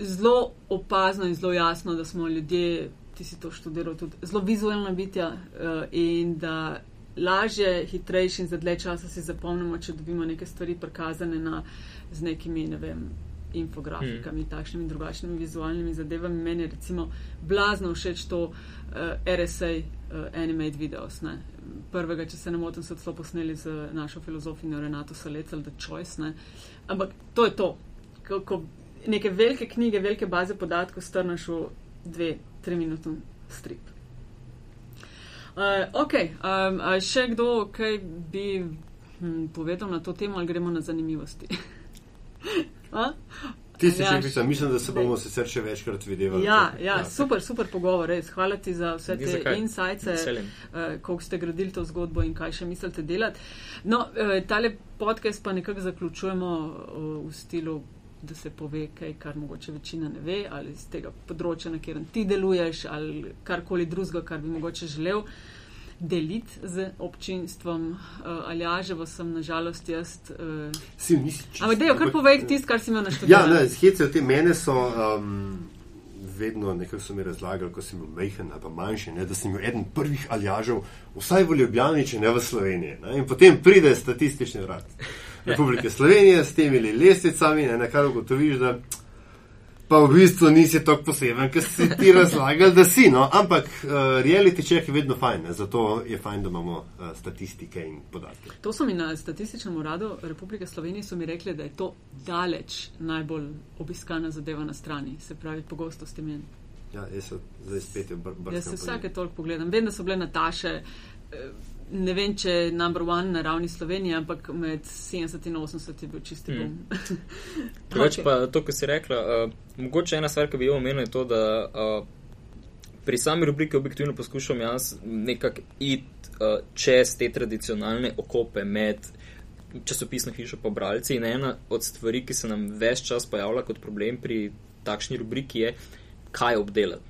Speaker 1: zelo opazno in zelo jasno, da smo ljudje, ti si to študiral, tudi zelo vizualna bitja uh, in da lažje, hitrejši in za dlje časa si zapomnimo, če dobimo neke stvari prikazane na, z nekimi, ne vem. Infografikami, hmm. takšnimi drugačnimi vizualnimi zadevami. Meni je recimo blazno všeč to uh, RSA, uh, Animate Videos. Ne. Prvega, če se ne motim, so celo posneli z našo filozofinjo Renato Salecel, The Choice. Ne. Ampak to je to. Ko, ko neke velike knjige, velike baze podatkov strnaš v dve, tri minutni strip. Uh, ok, um, še kdo, kaj bi hm, povedal na to temo, ali gremo na zanimivosti? A?
Speaker 2: ti si
Speaker 1: Aljaž.
Speaker 2: še pisal, mislim, da se bomo sicer še večkrat videli.
Speaker 1: Ja, ja, super, super pogovor, res. Hvala ti za vse te
Speaker 3: veseljem.
Speaker 1: uh, koliko ste gradili to zgodbo in kaj še mislite delati. No, uh, tale podcast pa nekako zaključujemo uh, v stilu, da se pove kaj, kar mogoče večina ne ve, ali z tega področja, na katerem ti deluješ, ali karkoli drugega, kar bi mogoče želel deliti z občinstvom. Uh, Aljaževo sem, nažalost, jaz. Uh,
Speaker 2: Si, nisi čisto.
Speaker 1: ampak dejo, kar povej tisto, kar si imel na
Speaker 2: Ja,
Speaker 1: študiju.
Speaker 2: ne, hece te mene so um, vedno nekako so mi razlagali, ko sem bil majhen ali manjši, ne, da sem bil eden prvih aljažev, vsaj v Ljubljani, če ne v Sloveniji. Ne, in potem pride statistični urad Republike Slovenije s temi lestvicami, na kar ugotoviš, da pa v bistvu nisi tako poseben, ker si ti razlagal, da si. No. Ampak uh, reality check je vedno fajn, ne, zato je fajn, da imamo uh, statistike in podatke.
Speaker 1: To so mi na statističnem uradu Republike Slovenije so mi rekli, da je to daleč najbolj obiskana zadeva na strani, se pravi pogostost imen.
Speaker 2: Ja, jaz se zdaj spet brskam.
Speaker 1: Jaz se vsake toliko pogledam. Vem, da so bile Nataše, eh, ne vem, če je number one na ravni Slovenije, ampak med 70 in 80 je bil čisti bom.
Speaker 3: Drugače pa to, kar si rekla, uh, mogoče ena stvar, ki bi jo omenil, je to, da uh, pri sami rubriki objektivno poskušam jaz nekako iti uh, čez te tradicionalne okope med časopisno hišo pa bralci in ena od stvari, ki se nam več čas pojavlja kot problem pri takšni rubriki je, kaj obdelati.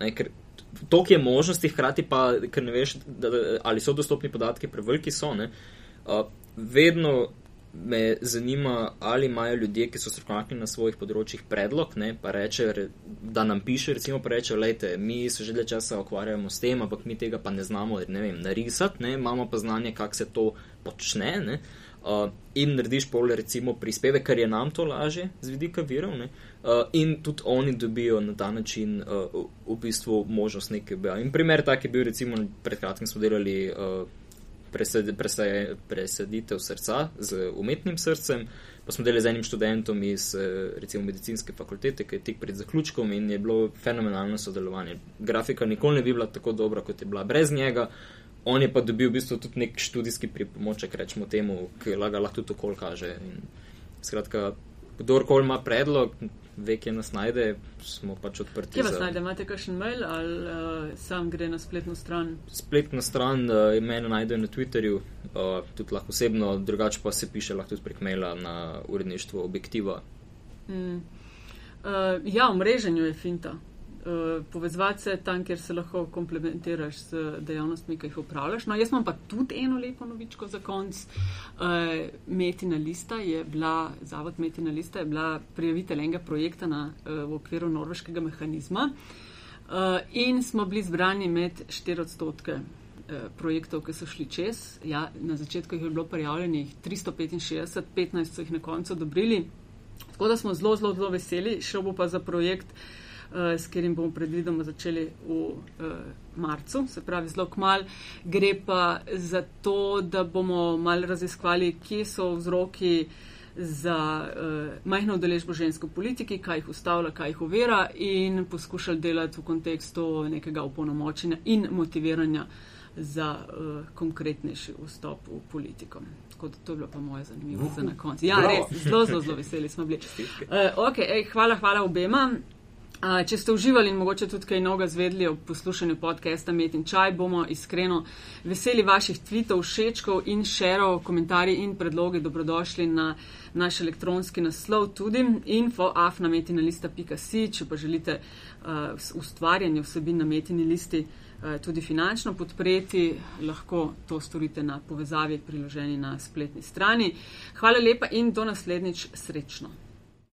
Speaker 3: Ne, ker toliko je možnosti, hkrati pa, ker ne veš, da, ali so dostopni podatki, preveliki so. Ne, uh, vedno me zanima, ali imajo ljudje, ki so strokovnjaki na svojih področjih, predlog, ne, pa reče, re- da nam piše, recimo, pa reče, lejte, mi se že dlje časa ukvarjamo s tem, ampak mi tega pa ne znamo ne vem, narisati, ne, imamo pa znanje, kako se to počne. Ne, uh, in narediš pol, recimo, prispeve, ker je nam to lažje z vidika virov. Ne, uh, in tudi oni dobijo na ta način uh, v, bistvu možnost objaviti. In primer tak je bil, recimo, pred kratkim smo delali. Uh, presed, presed, presaditev srca z umetnim srcem. Pa smo delali z enim študentom iz recimo medicinske fakultete, ki je tik pred zaključkom in je bilo fenomenalno sodelovanje. Grafika nikoli ne bi bila tako dobra, kot je bila brez njega. On je pa dobil v bistvu tudi nek študijski pripomoček, rečemo temu, ki ga lahko tudi okol kaže. In, skratka, kdorkoli ima predlog, ve, kje nas najde, smo pač odprti.
Speaker 1: Kje vas
Speaker 3: za-
Speaker 1: najde? Imate kakšen mail ali uh, sam gre na spletno stran?
Speaker 3: Spletna stran uh, mene najde na Twitterju, uh, tudi lahko osebno, drugače pa se piše lahko tudi prek maila na uredništvo Objektiva.
Speaker 1: Mm. Uh, ja, v mreženju je finta. Uh, povezovati se tam, kjer se lahko komplementiraš z dejavnostmi, ki jih upravljaš. No, jaz imam pa tudi eno lepo novičko za konc. Uh, Metina lista je bila, zavod Metina lista je bila prijavitelj enega projekta na, uh, v okviru norveškega mehanizma uh, in smo bili zbrani med 4 odstotke eh, projektov, ki so šli čez. Ja, na začetku jih je bilo prijavljenih 365, 15 so jih na koncu odobrili. Tako da smo zelo, zelo, zelo veseli. Šel bo pa za projekt, uh, s katerim bomo predvidoma začeli v uh, marcu, se pravi zelo kmal. Gre pa za to, da bomo mal raziskovali, kje so vzroki za uh, majhno udeležbo žensk v politiki, kaj jih ustavlja, kaj jih uvera in poskušali delati v kontekstu nekega opolnomočenja in motiviranja za uh, konkretnejši vstop v politiko. Tako da to je bilo pa moje zanimivo za na koncu. Ja,
Speaker 2: Bravo.
Speaker 1: res, zelo, zelo, zelo veseli smo bili. Uh, okay, ej, hvala, hvala obema. Uh, če ste uživali in mogoče tudi kaj novega zvedli o poslušanju podcasta Met in Čaj, bomo iskreno veseli vaših tweetov, všečkov in šerov, komentarji in predlogi. Dobrodošli na naš elektronski naslov tudi infoafnametinalista.si, če pa želite uh, ustvarjanje vsebin na metini listi uh, tudi finančno podpreti, lahko to storite na povezavi priloženi na spletni strani. Hvala lepa in do naslednjič srečno.